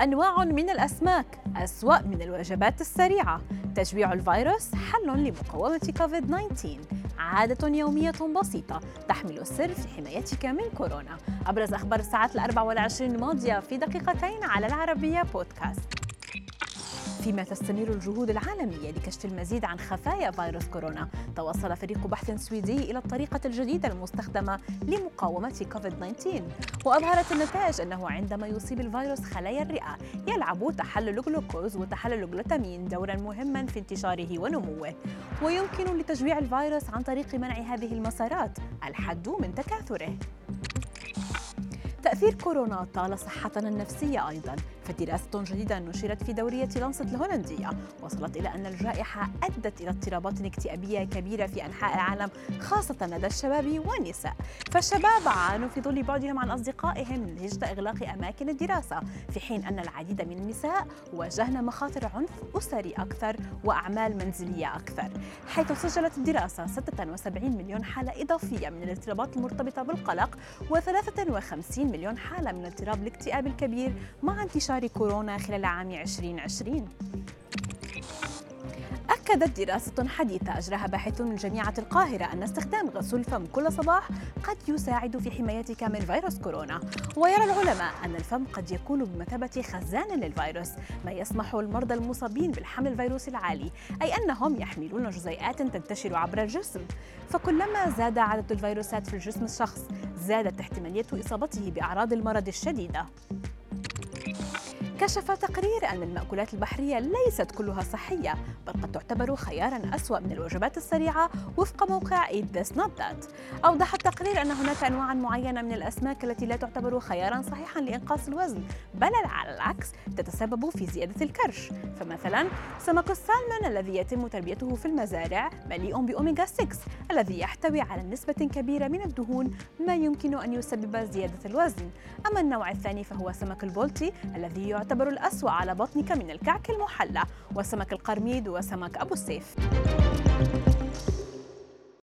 أنواع من الأسماك أسوأ من الوجبات السريعة. تجويع الفيروس حل لمقاومة كوفيد-19 عادة يومية بسيطة تحمل السر في حمايتك من كورونا. أبرز أخبار الساعات الأربع والعشرين الماضية في دقيقتين على العربية بودكاست. فيما تستمر الجهود العالمية لكشف المزيد عن خفايا فيروس كورونا. توصل فريق بحث سويدي إلى الطريقة الجديدة المستخدمة لمقاومة كوفيد-19 وأظهرت النتائج أنه عندما يصيب الفيروس خلايا الرئة يلعب تحلل الجلوكوز وتحلل الجلوتامين دورا مهما في انتشاره ونموه. ويمكن لتجويع الفيروس عن طريق منع هذه المسارات الحد من تكاثره. تأثير كورونا طال صحتنا النفسية أيضا. فدراسة جديدة نشرت في دورية لانست الهولندية وصلت إلى أن الجائحة أدت إلى اضطرابات اكتئابية كبيرة في أنحاء العالم خاصة لدى الشباب والنساء. فالشباب عانوا في ظل بعدهم عن أصدقائهم نتيجة إغلاق أماكن الدراسة في حين أن العديد من النساء واجهن مخاطر عنف أسري أكثر وأعمال منزلية أكثر. حيث سجلت الدراسة 76 مليون حالة إضافية من الاضطرابات المرتبطة بالقلق و53 مليون حالة من اضطراب الاكتئاب الكبير مع انتشار انتشار كورونا خلال عام 2020 أكدت دراسة حديثة أجراها باحث من جامعة القاهرة أن استخدام غسول الفم كل صباح قد يساعد في حمايتك من فيروس كورونا. ويرى العلماء أن الفم قد يكون بمثابة خزان للفيروس ما يسمح المرضى المصابين بالحمل الفيروسي العالي أي أنهم يحملون جزيئات تنتشر عبر الجسم. فكلما زاد عدد الفيروسات في الجسم الشخص زادت احتمالية إصابته بأعراض المرض الشديدة. كشف تقرير أن المأكولات البحرية ليست كلها صحية بل قد تعتبر خيارا أسوأ من الوجبات السريعة وفق موقع Eat This Not That. أوضح التقرير أن هناك أنواع معينة من الأسماك التي لا تعتبر خيارا صحيحا لإنقاص الوزن بل على العكس تتسبب في زيادة الكرش. فمثلا سمك السالمون الذي يتم تربيته في المزارع مليء بأوميغا 6 الذي يحتوي على نسبة كبيرة من الدهون ما يمكن أن يسبب زيادة الوزن. أما النوع الثاني فهو سمك البولتي الذي يعتبر يعتبر الأسوأ على بطنك من الكعك المحلى. وسمك القرميد وسمك أبو السيف.